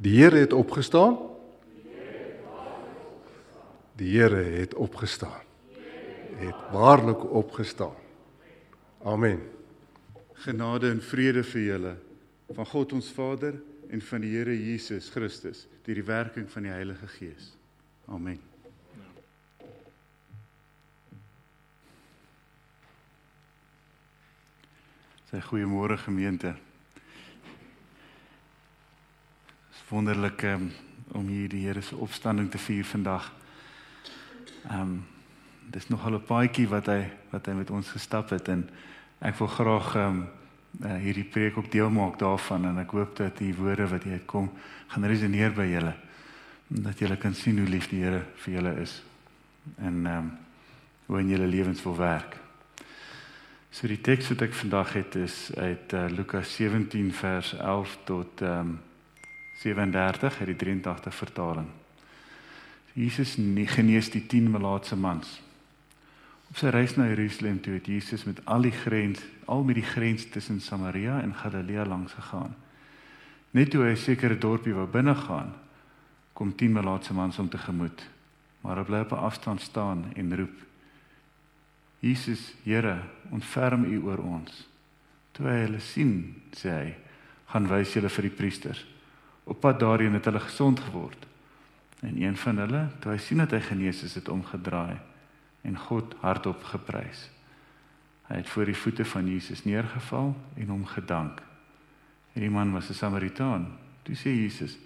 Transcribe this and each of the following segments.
Die Here het opgestaan. Die Here het opgestaan. Het waarlik opgestaan. Amen. Genade en vrede vir julle van God ons Vader en van die Here Jesus Christus deur die werking van die Heilige Gees. Amen. Sy goeiemôre gemeente. Dit is wonderlik um, om hier die Here se opstanding te vier vandag. Ehm um, dis nogal 'n paadjie wat hy wat hy met ons gestap het en ek wil graag ehm um, uh, hierdie preek ook deel maak daarvan en ek hoop dat die woorde wat hier uitkom gaan resoneer by julle. Dat julle kan sien hoe lief die Here vir julle is en ehm um, hoe in julle lewens wil werk. So die teks wat ek vandag het is uit uh, Lukas 17 vers 11 tot ehm um, 37 uit die 83 vertaling. Jesus genees die 10 melaatse mans. Op sy reis na Jerusalem toe het Jesus met al die grens, al met die grens tussen Samaria en Galilea langs gegaan. Net toe hy 'n sekere dorpie wou binne gaan, kom 10 melaatse mans hom tegemoet. Maar hy bly op 'n afstand staan en roep: Jesus, Here, ontferm U oor ons. Toe hy hulle sien, sê hy: "Gaan wys julle vir die priesters." Op pad daarheen het hulle gesond geword. En een van hulle, toe hy sien dat hy genees is, het omgedraai en God hardop geprys. Hy het voor die voete van Jesus neergeval en hom gedank. Hierdie man was 'n Samaritaan. Toe sê Jesus: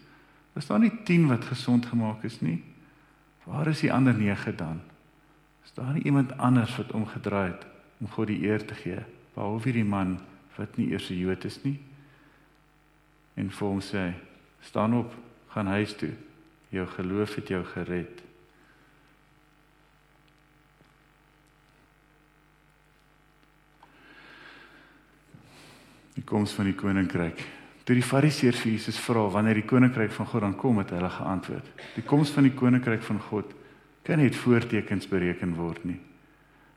"Was daar nie 10 wat gesond gemaak is nie? Waar is die ander 9 dan? Is daar nie iemand anders wat omgedraai het om God die eer te gee behalwe hierdie man wat nie eers 'n Jood is nie?" En vir hom sê hy: "Staan op, gaan huis toe. Jou geloof het jou gered." die koms van die koninkryk. Toe die fariseërs vir Jesus vra wanneer die koninkryk van God dan kom, het hulle geantwoord: Die koms van die koninkryk van God kan nie voortekens bereken word nie.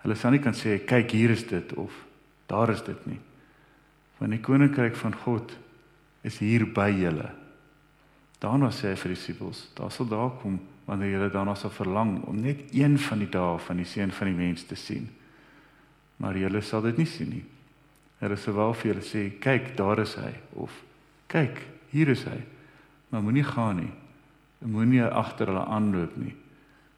Hulle sal nie kan sê kyk hier is dit of daar is dit nie. Want die koninkryk van God is hier by julle. Daarna sê hy vir die disippels: Daar sal daar kom wanneer julle daarna sal verlang om net een van die dae van die seun van die mens te sien. Maar julle sal dit nie sien nie. Hulle sou wel vir julle sê, kyk, daar is hy of kyk, hier is hy. Maar moenie gaan nie. Moenie agter hulle aanloop nie.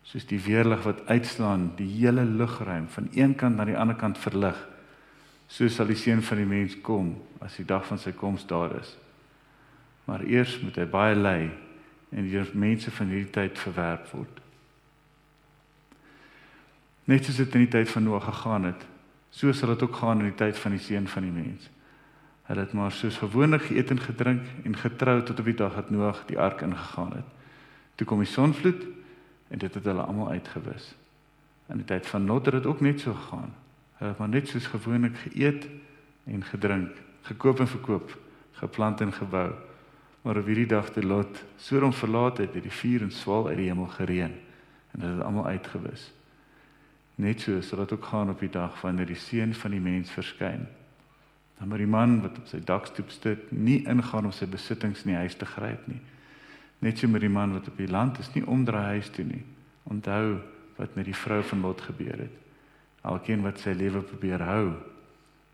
Soos die weerlig wat uitslaan die hele lugruim van een kant na die ander kant verlig. So sal die seun van die mens kom as die dag van sy koms daar is. Maar eers moet hy baie ly en die mense van hierdie tyd verwerp word. Net soos dit in die tyd van Noag gegaan het, So sal dit ook gaan in die tyd van die seun van die mens. Hulle het maar soos gewoonlik geëet en gedrink en getrou tot op die dag dat Noag die ark ingegaan het. Toe kom die sonvloed en dit het hulle almal uitgewis. In die tyd van Lot het dit ook net so gegaan. Hulle het maar net soos gewoonlik geëet en gedrink, gekoop en verkoop, geplant en gebou. Maar op hierdie dag toe Lot Sodom verlaat het, het die vuur en swaal uit die hemel gereën en dit het almal uitgewis. Net so sal dit ook gaan op die dag wanneer die seun van die mens verskyn. Dan moet die man wat op sy dakstoep sit nie ingaan om sy besittings in die huis te gryp nie. Net so met die man wat op die land is nie omdraai huis toe nie. Onthou wat met die vrou van Lot gebeur het. Elkeen wat sy lewe probeer hou,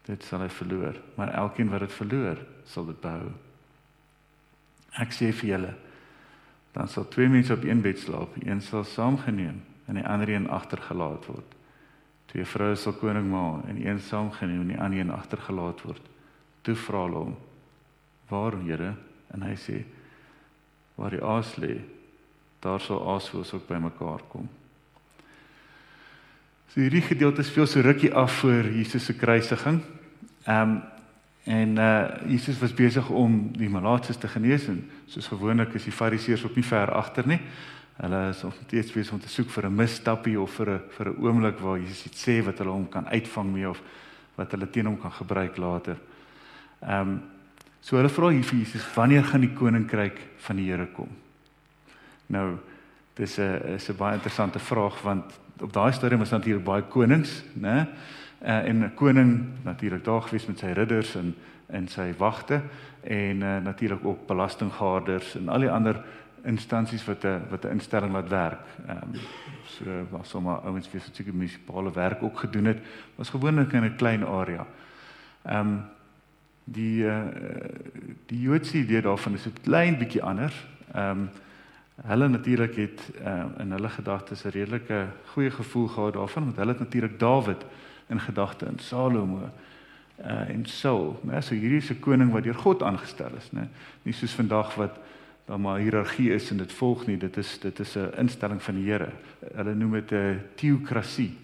dit sal hy verloor, maar elkeen wat dit verloor, sal dit behou. Ek sê vir julle, dan sal twee mense op een bed slaap, een sal saamgeneem en die ander een agtergelaat word. Twee vroue sal koning maak en een saamgeneem en die ander een agtergelaat word. Toe vra hulle hom: "Waar, Here?" En hy sê: "Waar die aas lê, daar sal aasvoëls ook bymekaar kom." So hierdie gedeelte speel so rukkie af voor Jesus se kruisiging. Ehm um, en uh Jesus was besig om die malaatses te genees en soos gewoonlik is die fariseërs ook nie ver agter nie. Hulle is of steeds besig om te soek vir 'n misstappie of vir 'n vir 'n oomblik waar Jesus iets sê wat hulle hom kan uitvang mee of wat hulle teen hom kan gebruik later. Ehm um, so hulle vra hier vir Jesus, wanneer gaan die koninkryk van die Here kom? Nou, dis 'n is 'n baie interessante vraag want op daai stadium was natuurlik baie konings, né? Uh, en 'n koning natuurlik daar gewees met sy ridders en in sy wagte en uh, natuurlik ook belastinggarders en al die ander instansies wat 'n wat 'n instelling laat werk. Ehm um, so was sommer ouens wie so 'n munisipale werk ook gedoen het, was gewoonlik in 'n klein area. Ehm um, die uh, die Joodse idee daarvan is 'n klein bietjie anders. Ehm um, hulle natuurlik het uh, in hulle gedagtes 'n redelike goeie gevoel gehad daarvan want hulle het natuurlik Dawid in gedagte en Salomo uh, en Saul, né? So hierdie is 'n koning wat deur God aangestel is, né? Nie soos vandag wat daar maar hiërargie is en dit volg nie. Dit is dit is 'n instelling van die Here. Hulle noem dit 'n teokrasie.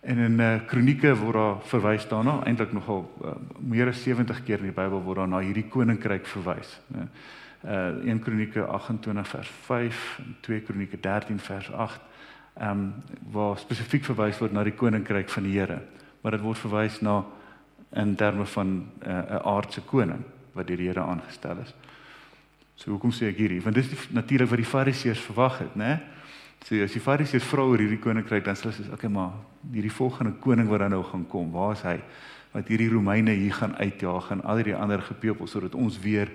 En in uh, Kronieke word daar verwys daarna, eintlik nogal uh, meer as 70 keer in die Bybel word daar na hierdie koninkryk verwys, né? Uh 1 Kronieke 28 vers 5 en 2 Kronieke 13 vers 8. Ehm um, waar spesifiek verwys word na die koninkryk van die Here. Maar dit word verwys na in terme van 'n uh, aardse koning wat deur die Here aangestel is. So hoekom sê ek hierdie? Want dis natuurlik wat die Fariseërs verwag het, né? So as die Fariseërs vra oor hierdie koninkryk, dan sê hulle soos, "Oké, maar hierdie volgende koning wat dan nou gaan kom, waar is hy? Wat hierdie Romeine hier gaan uitjaag en al die ander gepeupel sodat ons weer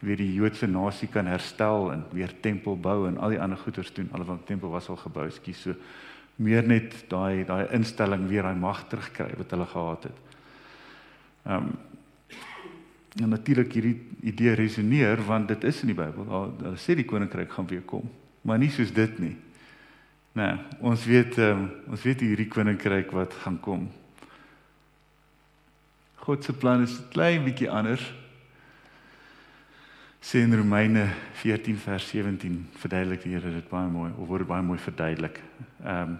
weer die Joodse nasie kan herstel en weer tempel bou en al die ander goeders doen. Alhoewel die tempel was al gebou, skie so meer net daai daai instelling weer daai mag terugkry wat hulle gehad het. Ehm um, en natuurlik hierdie idee resoneer want dit is in die Bybel. Daar, daar sê die koninkryk gaan weer kom, maar nie soos dit nie. Nee, ons weet um, ons weet hierdie koninkryk wat gaan kom. God se plan is klein bietjie anders. Sê in Romeine 14 vers 17 verduidelik die Here dit baie mooi of word baie mooi verduidelik. Ehm um,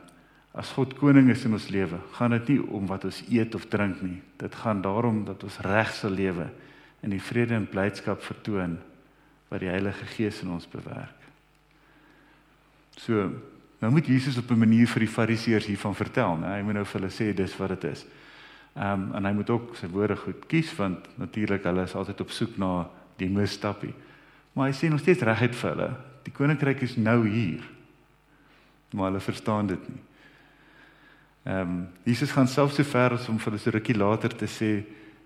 as God koning is in ons lewe, gaan dit nie om wat ons eet of drink nie. Dit gaan daarom dat ons reg sal lewe en die vrede en blydskap vertoon wat die Heilige Gees in ons bewerk. So, nou moet Jesus op 'n manier vir die Fariseërs hiervan vertel, né? Hy moet nou vir hulle sê dis wat dit is. Ehm um, en hy moet ook sy woorde goed kies want natuurlik hulle is altyd op soek na die misstappie. Maar hy sê nog steeds reguit vir hulle, die koninkryk is nou hier. Maar hulle verstaan dit nie. Ehm um, Jesus gaan selfs so ver as om vir hulle so rukkie later te sê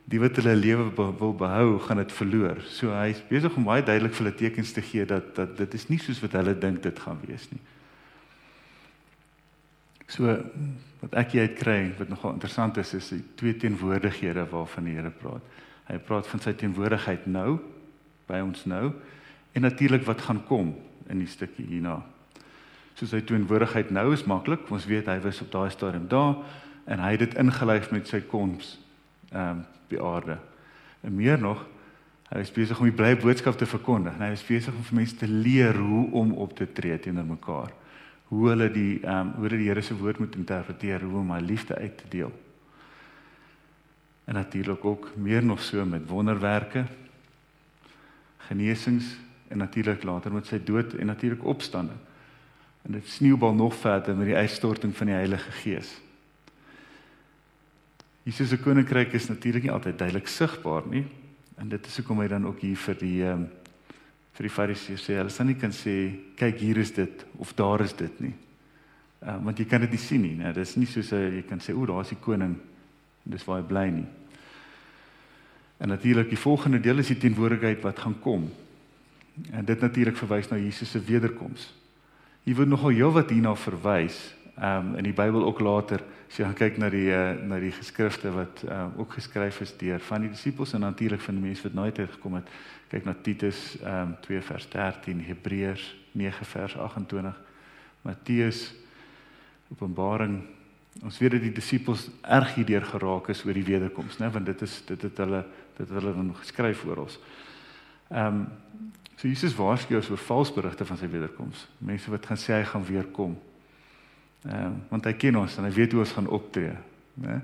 die wat hulle lewe wil behou, gaan dit verloor. So hy is besig om baie duidelik vir hulle tekens te gee dat dat dit is nie soos wat hulle dink dit gaan wees nie. So wat ek hier uit kry wat nogal interessant is is die twee teenwoordighede waarvan die Here praat. Hy praat van sy teenwoordigheid nou by ons nou en natuurlik wat gaan kom in die stukkie hierna. So sy teenwoordigheid nou is maklik, ons weet hy was op daai stadium daar en hy het dit ingelyf met sy koms ehm um, die aarde. En meer nog, hy is besig om die blye boodskap te verkondig. Hy is besig om vir mense te leer hoe om op te tree teenoor mekaar. Hoe hulle die ehm um, hoe hulle die Here se woord moet interpreteer, hoe om hy liefde uit te deel. En natuurlik ook meer nog so met wonderwerke, genesings en natuurlik later met sy dood en natuurlik opstanding. En dit sneeubal nog verder met die uitstorting van die Heilige Gees. Jesus se koninkryk is natuurlik nie altyd duidelik sigbaar nie. En dit is hoekom hy dan ook hier vir die ehm um, vir die fariseërs sê, hulle sal nie kan sê kyk hier is dit of daar is dit nie. Ehm um, want jy kan dit nie sien nie, né? Dis nie soos jy kan sê o, daar is die koning. Dis waar hy bly nie. En natuurlik die volgende deel is die teenwoordigheid wat gaan kom. En dit natuurlik verwys na Jesus se wederkoms. Hier word nogal heelwat hierna verwys ehm um, in die Bybel ook later as jy gaan kyk na die uh, na die geskrifte wat um, ook geskryf is deur van die disippels en natuurlik van die mense wat nooit uitgekom het kyk na Titus ehm um, 2 vers 13 Hebreërs 9 vers 28 Matteus Openbaring ons weet dat die disippels erg hierdeur geraak is oor die wederkoms né want dit is dit het hulle dit het hulle dan geskryf oor ons ehm um, so Jesus waarsku ons oor valse berigte van sy wederkoms mense wat gaan sê hy gaan weer kom Ehm uh, want hy ken ons en hy weet hoe ons gaan optree, né?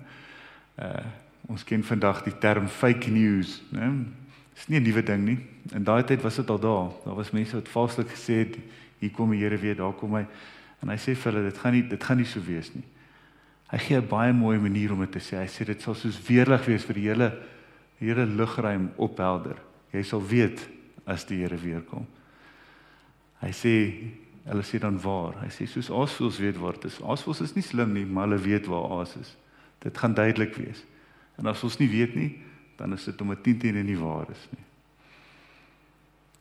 Uh ons ken vandag die term fake news, né? Dis nie 'n nuwe ding nie. In daai tyd was dit al daar. Daar was mense wat valslik gesê het hier kom die Here weer, daar kom hy. En hy sê vir hulle dit gaan nie dit gaan nie so wees nie. Hy gee 'n baie mooi manier om dit te sê. Hy sê dit sal soos weerlig wees vir die hele die hele lugruim ophelder. Jy sal weet as die Here weer kom. Hy sê Hulle sê dan waar. Hy sê soos aasvoëls weet waar dit is. Aasvoëls is nie slim nie, maar hulle weet waar aas is. Dit gaan duidelik wees. En as ons nie weet nie, dan is dit om 'n 10 teen nie waar is nie.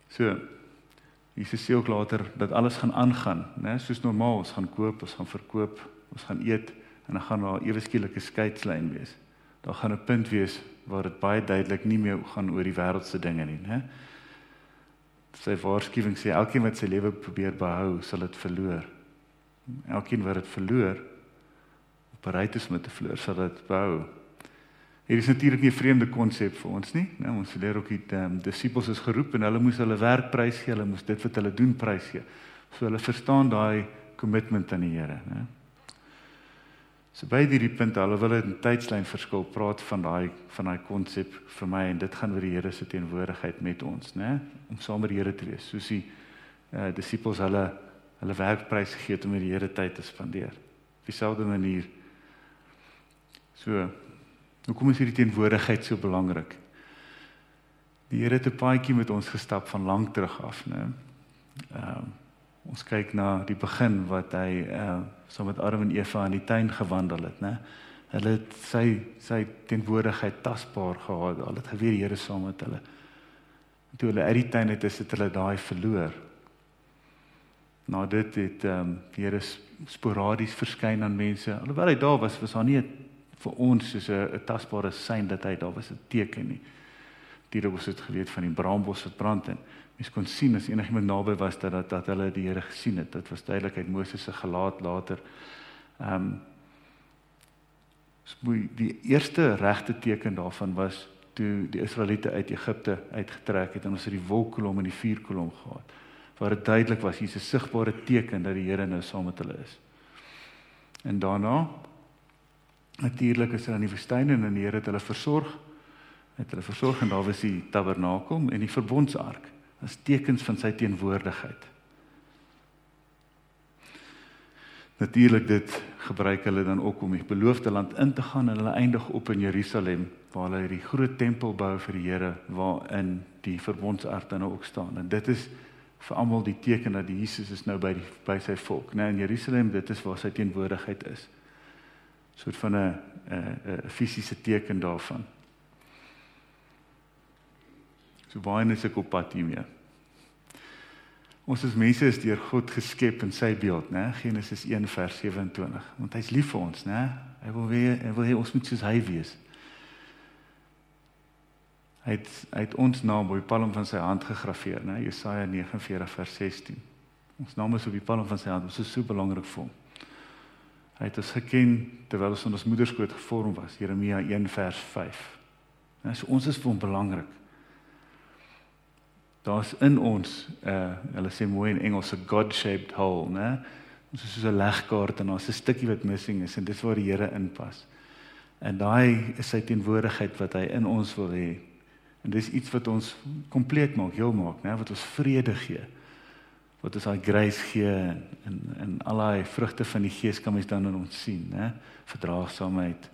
So Jesus sê ook later dat alles gaan aangaan, né? Soos normaal, ons gaan koop, ons gaan verkoop, ons gaan eet en dan gaan daar ewe skielike skeidslyn wees. Daar gaan 'n punt wees waar dit baie duidelik nie meer gaan oor die wêreldse dinge nie, né? Sy waarskuwing sê elkeen wat sy lewe probeer behou, sal dit verloor. Elkeen wat dit verloor, bereid is om dit te verloor, sal dit behou. Hier is natuurlik nie 'n vreemde konsep vir ons nie. Nou ons leer ook die um, disippels is geroep en hulle moes hulle werk prys gee, hulle moes dit wat hulle doen prys gee. So hulle verstaan daai kommitment aan die Here, né? So by hierdie punt alhoewel dit 'n tydslyn verskil, praat van daai van daai konsep vir my en dit gaan oor die Here se teenwoordigheid met ons, né? Om saam met die Here te wees. Soos die uh, disippels hulle hulle werk prys gegee het om met die Here tyd te spandeer. Op dieselfde manier. So Hoekom is hierdie teenwoordigheid so belangrik? Die Here het 'n paadjie met ons gestap van lank terug af, né? Ehm uh, ons kyk na die begin wat hy uh saam met Adam en Eva in die tuin gewandel het, né? Hulle het sy sy teenwoordigheid tasbaar gehad. Al het geweet die Here saam met hulle. En toe hulle uit die tuin het, het hulle daai verloor. Na dit het ehm um, die Here sporadies verskyn aan mense. Alhoewel hy daar was, was daar nie vir ons soos 'n tasbare sein dat hy daar was 'n teken nie. Diere was dit geweet van die braambos wat brand en mens kon sien as enigiemand naby was dat dat, dat hulle die Here gesien het. Dit was duidelik uit Moses se gelaat later. Ehm um, die eerste regte teken daarvan was toe die Israeliete uit Egipte uitgetrek het en ons het die wolkkolom en die vuurkolom gehad waar dit duidelik was hier's 'n sigbare teken dat die Here nou saam met hulle is. En daarna Natuurlik is hulle in die woestyn en die Here het hulle versorg. Het hulle versorg en daar was die tabernakel en die verbondsark as tekens van sy teenwoordigheid. Natuurlik dit gebruik hulle dan ook om die beloofde land in te gaan en hulle eindig op in Jerusalem waar hulle hierdie groot tempel bou vir die Here waarin die verbondsark dan ook staan. En dit is vir almal die teken dat die Jesus is nou by die by sy volk, né? In Jerusalem, dit is waar sy teenwoordigheid is soort van 'n 'n fisiese teken daarvan. So baie ek op pad hiermee. Ons as mense is deur God geskep in sy beeld, né? Genesis 1 vers 27. Want hy's lief vir ons, né? Hy wil weer hy wil hê ons moet soos hy wees. Hy het hy het ons naam op die palm van sy hand gegraveer, né? Jesaja 49 vers 16. Ons naam is op die palm van sy hand. Dit is so belangrik vir hom. Hy het ons geken terwyl ons in ons moederskoot gevorm was. Jeremia 1 vers 5. Nou so ons is vir hom belangrik. Daar's in ons uh hulle sê mooi in Engels 'n God-shaped hole, né? Ons is soos 'n legkaart en daar's 'n stukkie wat missing is en dis waar die Here inpas. En daai is sy teenwoordigheid wat hy in ons wil hê. En dis iets wat ons kompleet maak, heel maak, né? Wat ons vrede gee wat ons daai grace gee en en, en al daai vrugte van die gees kan mens dan in ons sien, né? Verdraagsaamheid.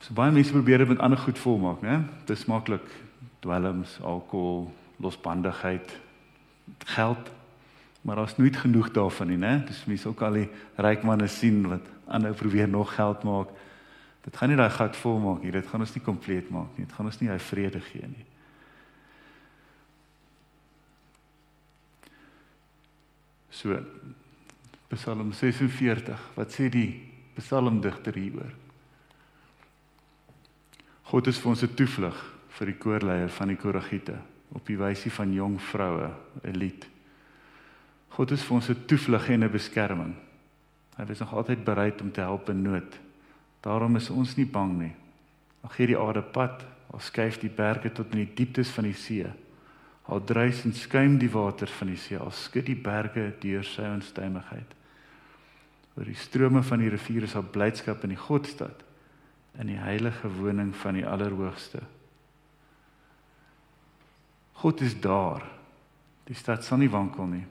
So baie mense probeer dit met ander goed volmaak, né? Dis maklik. Dwelms, alkohol, losbandigheid, geld. Maar daar's nooit genoeg daarvan nie, né? Dis mense ook al die ryk manne sien wat aanhou probeer nog geld maak. Dit gaan nie daai gat volmaak nie. Dit gaan ons nie kompleet maak nie. Dit gaan ons nie hy vrede gee nie. So Psalm 46, wat sê die psalmdigter hieroor? God is vir ons 'n toevlug vir die koorleier van die koragiete op die wysie van jong vroue, 'n lied. God is vir ons 'n toevlug en 'n beskerming. Hy is nog altyd bereid om te help in nood. Daarom is ons nie bang nie. Al gee die aarde pad, al skuif die berge tot in die dieptes van die see. Al dreis en skuim die water van die see, al skud die berge deur sy onstuimigheid. Oor die strome van die riviere sal blydskap in die Godstad, in die heilige woning van die Allerhoogste. God is daar. Die stad sal nie wankel nie.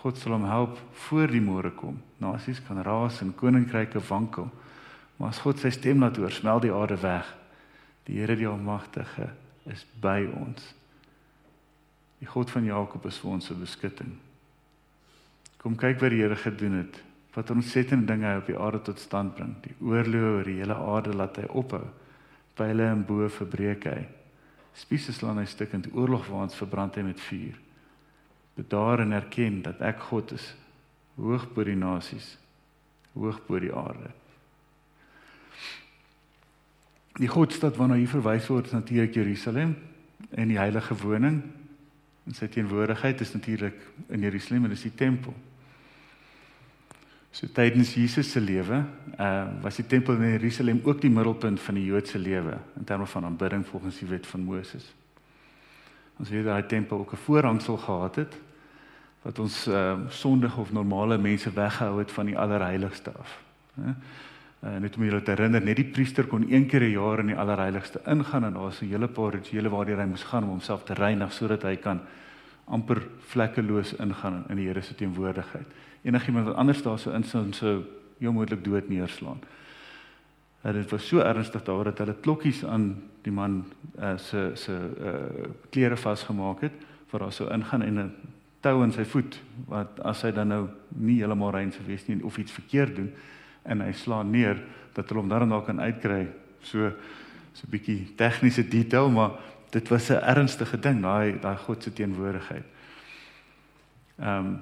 God sal hom help voor die môre kom. Nasies kan raas en koninkryke wankel, maar as God sy stem laat hoor, smel die aarde weg. Die Here die Almagtige is by ons. Die God van Jakob is vir ons 'n beskutting. Kom kyk wat die Here gedoen het. Wat ontsettende dinge hy op die aarde tot stand bring. Die oorlog oor die hele aarde laat hy ophou. Pyle en bo verbreek hy. Spiese slaan hy stukkend, oorlogwaans verbrand hy met vuur. Bedaar en erken dat ek God is, hoog bo die nasies, hoog bo die aarde. Die Godstad waarna hier verwys word is natuurlik Jerusalem en die heilige woning en sy teenwoordigheid is natuurlik in Jerusalem en dis die tempel. So tydens Jesus se lewe, uh was die tempel in Jerusalem ook die middelpunt van die Joodse lewe in terme van aanbidding volgens die wet van Moses. Ons weet dat die tempel ook 'n voorhangsel gehad het wat ons uh sondige of normale mense weggehou het van die allerheiligste af. Uh, net om julle te herinner, net die priester kon een keer 'n jaar in die allerheiligste ingaan en daar was 'n hele paar rituele waardeur hy moes gaan om homself te reinig sodat hy kan amper vlekkeloos ingaan in die Here se teenwoordigheid. Enigiemand wat anders daar sou insin sou jou moontlik dood neerslaan. En dit was so ernstig daar dat hulle klokkies aan die man uh, se se uh, klere vasgemaak het vir daar sou ingaan en 'n tou in sy voet wat as hy dan nou nie heeltemal rein sou wees nie of iets verkeerd doen en hy slaan neer dat hulle hom dan dalk kan uitkry. So so 'n bietjie tegniese detail, maar dit was 'n ernstige ding, daai daai God se teenwoordigheid. Ehm um,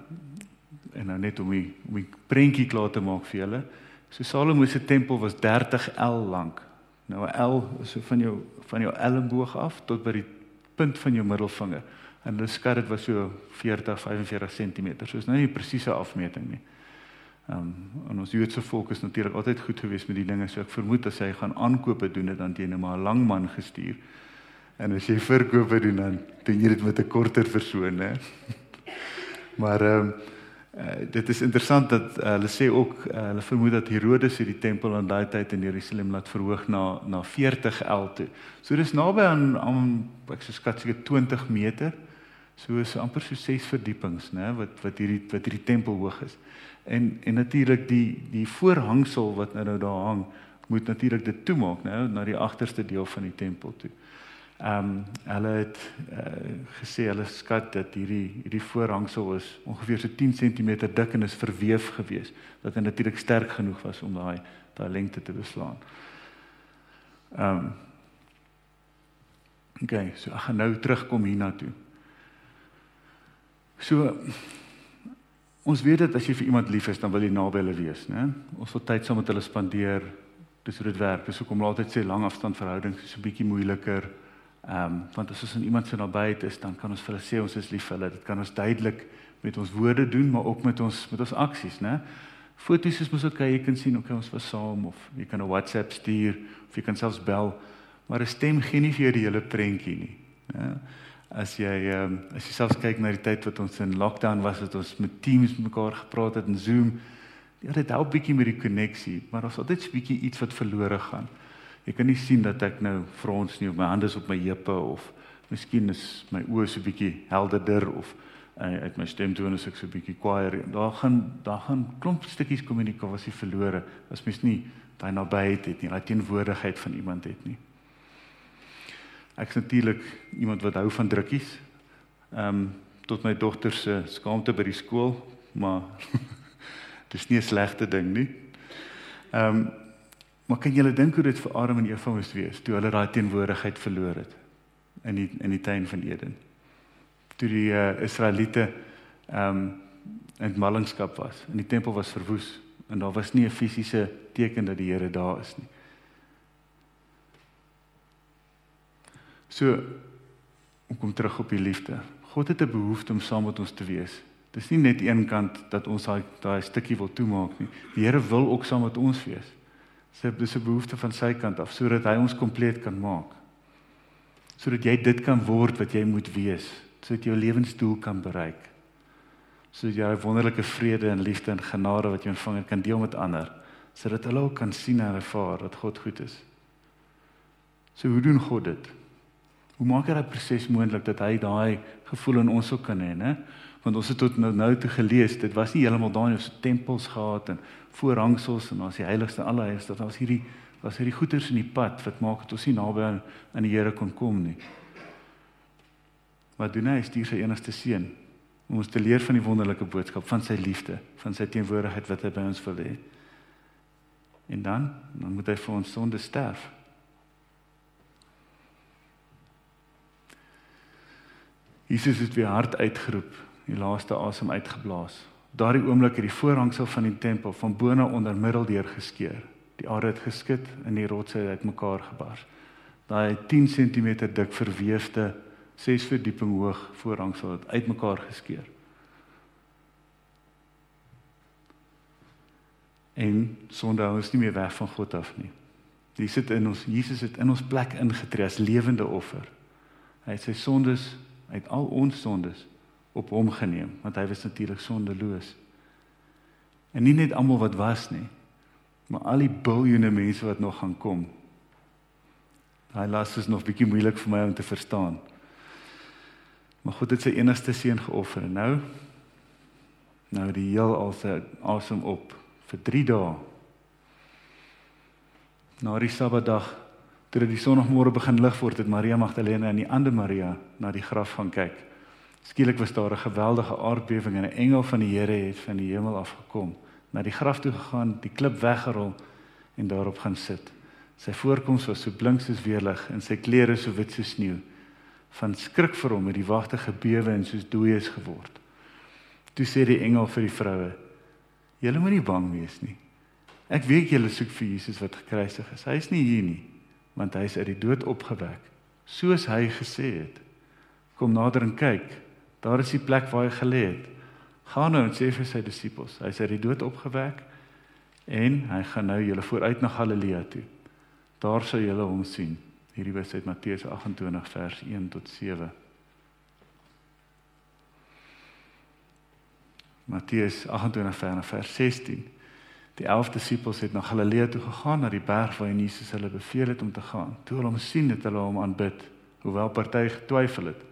en nou net om die om die prentjie klaar te maak vir julle. So Salomo se tempel was 30 L lank. Nou 'n L is so van jou van jou elmboog af tot by die punt van jou middelvinger. En hulle skat dit was so 40 45 cm. So is nou nie 'n presiese afmeting nie. Ehm um, en ons Joodse volk is natuurlik altyd goed geweest met die dinge. So ek vermoed as hy gaan aankope doen het dan teen 'n maar 'n lang man gestuur. En as jy verkope doen dan doen jy dit met 'n korter persoon, hè. maar ehm um, uh, dit is interessant dat uh, hulle sê ook uh, hulle vermoed dat Herodes hierdie tempel in daai tyd in Jerusalem laat verhoog na na 40 L toe. So dis naby aan aan ek sê skat seker 20 meter. So is amper so 6 verdiepings, né, wat wat hierdie wat hierdie tempel hoog is. En en natuurlik die die voorhangsel wat nou, nou daar hang, moet natuurlik dit toemaak, nou na die agterste deel van die tempel toe. Ehm um, hulle het uh, gesê hulle skat dat hierdie hierdie voorhangsel is ongeveer so 10 cm dik en is verweef gewees dit natuurlik sterk genoeg was om daai daai lengte te beslaan. Ehm um, Okay, so ek gaan nou terugkom hiernatoe. So Ons weet dat as jy vir iemand lief is, dan wil jy naby hulle wees, né? Ons wil tyd saam met hulle spandeer. Dis hoe dit werk. Dis hoekom hulle altyd sê langafstandverhoudings is 'n bietjie moeiliker. Ehm, um, want as ons in iemand se nabyheid is, dan kan ons vir hulle sê ons is lief vir hulle. Dit kan ons duidelik met ons woorde doen, maar ook met ons met ons aksies, né? Foto's is mos okay, jy kan sien okay, ons was saam of jy kan 'n WhatsApp stuur of jy kan selfs bel, maar 'n stem gee nie vir jou die hele prentjie nie, né? as jy ehm um, as jy selfs kyk na die tyd wat ons in lockdown was het ons met Teams mekaar gepraat het en Zoom ja dit help bietjie met die koneksie maar ons altyd 'n bietjie iets wat verlore gaan jy kan nie sien dat ek nou frons nie op my hande is op my heupe of miskien is my oë so bietjie helderder of uh, uit my stemtoon is ek so bietjie kwaier daar gaan daar gaan klomp stukkies kommunikasie verlore as mens nie daai nabyheid het nie daai teenwoordigheid van iemand het nie Ek's natuurlik iemand wat hou van drukkies. Ehm um, tot my dogter se skaamte by die skool, maar dis nie 'n slegte ding nie. Ehm um, maar kan julle dink hoe dit vir Adam en Eva moes wees toe hulle daai teenwoordigheid verloor het in die in die tuin van Eden? Toe die uh, Israeliete ehm um, in ballingskap was en die tempel was verwoes en daar was nie 'n fisiese teken dat die Here daar is nie. So om kom terug op die liefde. God het 'n behoefte om saam met ons te wees. Dis nie net een kant dat ons daai daai stukkie wil toemaak nie. Die Here wil ook saam met ons wees. Sy het dis 'n behoefte van sy kant af sodat hy ons kompleet kan maak. Sodat jy dit kan word wat jy moet wees, sodat jy jou lewensdoel kan bereik. Sodat jy wonderlike vrede en liefde en genade wat jy ontvang het kan deel met ander, sodat hulle ook kan sien en ervaar dat God goed is. So hoe doen God dit? Hoe maak hy daai proses moontlik dat hy daai gevoel in ons ook kan hê, né? want ons het tot nou, nou toe gelees dit was nie heeltemal daar nie ons tempels gehad en voorhangsels en ons die heiligste alle heiligste dat ons hierdie was hierdie goeters in die pad wat maak dat ons nie naby aan, aan die Here kon kom nie. Wat doen hy? Hy stuur sy enigste seun om ons te leer van die wonderlike boodskap van sy liefde, van sy teenwoordigheid wat hy by ons wil hê. En dan, dan moet hy vir ons sonde sterf. Jesus het weer hard uitgeroep die laaste asem uitgeblaas. Daardie oomblik het die voorhangsel van die tempel van bo na onder middel deur geskeur. Die aarde het geskit en die rotse het uitmekaar gebars. Daai 10 cm dik verweefde 6 verdieping hoog voorhangsel het uitmekaar geskeur. En sonde hou ons nie meer weg van God af nie. Die sit in ons Jesus het in ons plek ingetree as lewende offer. Hy het sy sondes uit al ons sondes op hom geneem want hy was natuurlik sondeloos. En nie net almal wat was nie, maar al die biljoene mense wat nog gaan kom. Daai las is nog bietjie moeilik vir my om te verstaan. Maar God het sy enigste seun geoffer en nou nou die heel al se asem op vir 3 dae. Na die Sabbatdag, dit die sonoggmore begin lig word, het Maria Magdalene en die ander Maria na die graf gaan kyk. Skielik was daar 'n geweldige aardbewing en 'n engel van die Here het van die hemel af gekom, na die graf toe gegaan, die klip weggerol en daarop gaan sit. Sy voorkoms was so blink soos weerlig en sy klere so wit soos sneeu. Van skrik vir hom het die wagte gebewe en soos dooies geword. Toe sê die engel vir die vroue: "Julle moenie bang wees nie. Ek weet julle soek vir Jesus wat gekruisig is. Hy is nie hier nie, want hy is uit die dood opgewek, soos hy gesê het. Kom nader en kyk." Daar is die plek waar hy gelê het. Gaan nou en sê vir sy disippels, hy is uit die dood opgewek en hy gaan nou julle vooruit na Galilea toe. Daar sal julle hom sien. Hierdie was uit Matteus 28 vers 1 tot 7. Matteus 28 vers 16. Die 11 disippels het na Galilea toe gegaan, na die berg waar Jesus hulle beveel het om te gaan. Toe hulle hom sien, het hulle hom aanbid, hoewel party getwyfel het.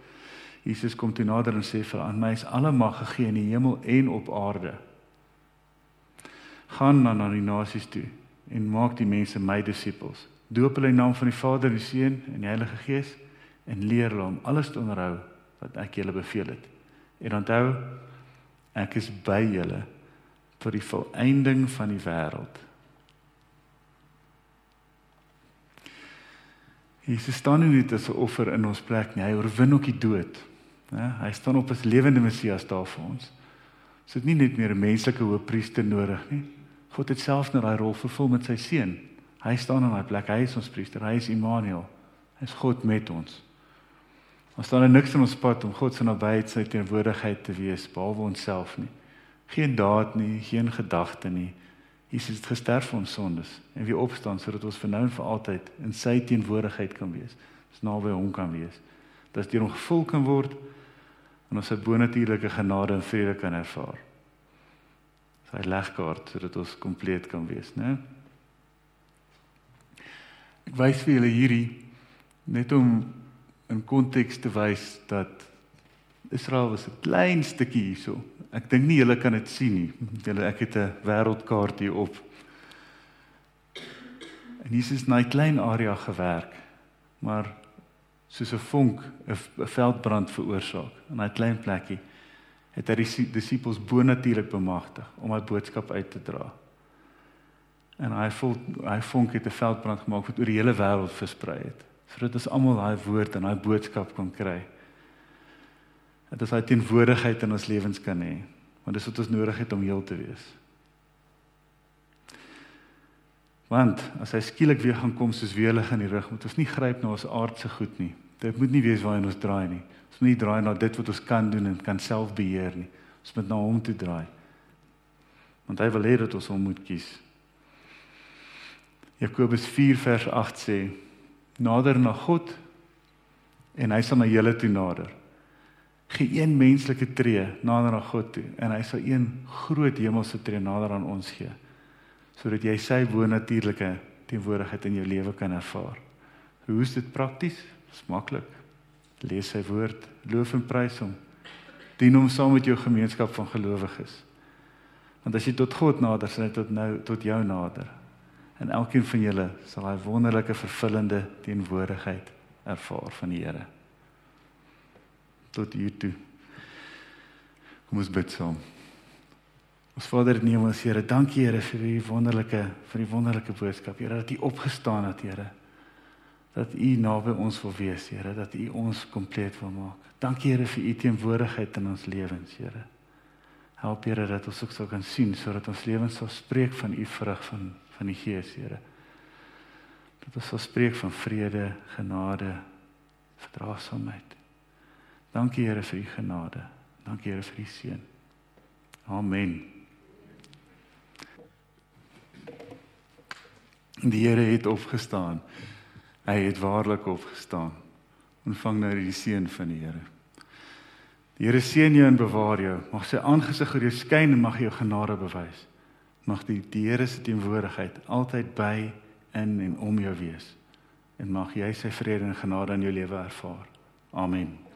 Jesus kom toe nader en sê vir aan my is alle mag gegee in die hemel en op aarde. Gaan dan na die nasies toe en maak die mense my disippels. Doop hulle in naam van die Vader, die Seun en die Heilige Gees en leer hulle om alles te onderhou wat ek julle beveel het. En onthou ek is by julle tot die volëinding van die wêreld. Jesus staan nie net as 'n offer in ons plek nie, hy oorwin ook die dood. Ja, hy staan op as lewende Messias daar vir ons. Ons het nie net meer 'n menslike hoëpriester nodig nie. God het self nou daai rol vervul met sy seun. Hy staan in daai plek. Hy is ons priester. Hy is Immanuel. Hy is God met ons. Ons staan er niks in ons pad om God se nabyheid, sy teenwoordigheid te wees behalwe onsself nie. Geen daad nie, geen gedagte nie. Jesus het gesterf vir ons sondes en weer opstaan sodat ons vir nou en vir altyd in sy teenwoordigheid kan wees. Ons naby hom kan wees. Dat dit hom gevul kan word en ons sy bonatuurlike genade en vrede kan ervaar. Sy legkaart sodat ons kompleet kan wees, né? Ek wys vir julle hierdie net om in konteks te wys dat Israel was 'n klein stukkie hierso. Ek dink nie julle kan dit sien nie. Julle ek het 'n wêreldkaart hier op. En Jesus het in 'n klein area gewerk. Maar soos 'n vonk 'n veldbrand veroorsaak in 'n klein plekkie het hy die disippels bonatuurlik bemagtig om hy boodskap uit te dra. En hy voel hy vonk het 'n veldbrand gemaak wat oor die hele wêreld versprei het sodat ons almal daai woord en daai boodskap kon kry. Dat ons daai teenwoordigheid in ons lewens kan hê, want dis wat ons nodig het om heel te wees. Want as hy skielik weer gaan kom soos weerlig in die rug, moet ons nie gryp na ons aardse goed nie. Dit moet nie wees waarheen ons draai nie. Ons moet nie draai na dit wat ons kan doen en kan self beheer nie. Ons moet na hom toe draai. Want hy wil hê dat ons hom moet kies. Jakobus 4 vers 8 sê: Nader na God en hy sal na julle toe nader. Geen een menslike tree nader na God toe en hy sal een groot hemelse tree nader aan ons gee sodat jy sy bonatuurlike teenwoordigheid in jou lewe kan ervaar. Hoe is dit prakties? Dis maklik. Lees sy woord, loof en prys hom. Dien hom saam met jou gemeenskap van gelowiges. Want as jy tot God nader, sal hy tot nou tot jou nader. En elkeen van julle sal hy wonderlike vervullende teenwoordigheid ervaar van die Here. Tot hier toe. Kom ons bid saam. Ons Vader in die hemel, Here, dankie Here vir die wonderlike vir die wonderlike boodskap. Here dat U opgestaan het, Here. dat U naby ons wil wees, Here, dat U ons kompleet wil maak. Dankie Here vir U teenwoordigheid in ons lewens, Here. Help Here dat ons ook sou kan sien sodat ons lewens sal spreek van U vrug van van die Gees, Here. Dat ons sal spreek van vrede, genade, verdraagsaamheid. Dankie Here vir U genade. Dankie Here vir U seën. Amen. Die Here het opgestaan. Hy het waarlik opgestaan. Ontvang nou die seën van die Here. Die Here seën jou en bewaar jou. Mag sy aangesig oor jou skyn en mag hy jou genade bewys. Mag die, die Here se teenwoordigheid altyd by in en om jou wees. En mag jy sy vrede en genade in jou lewe ervaar. Amen.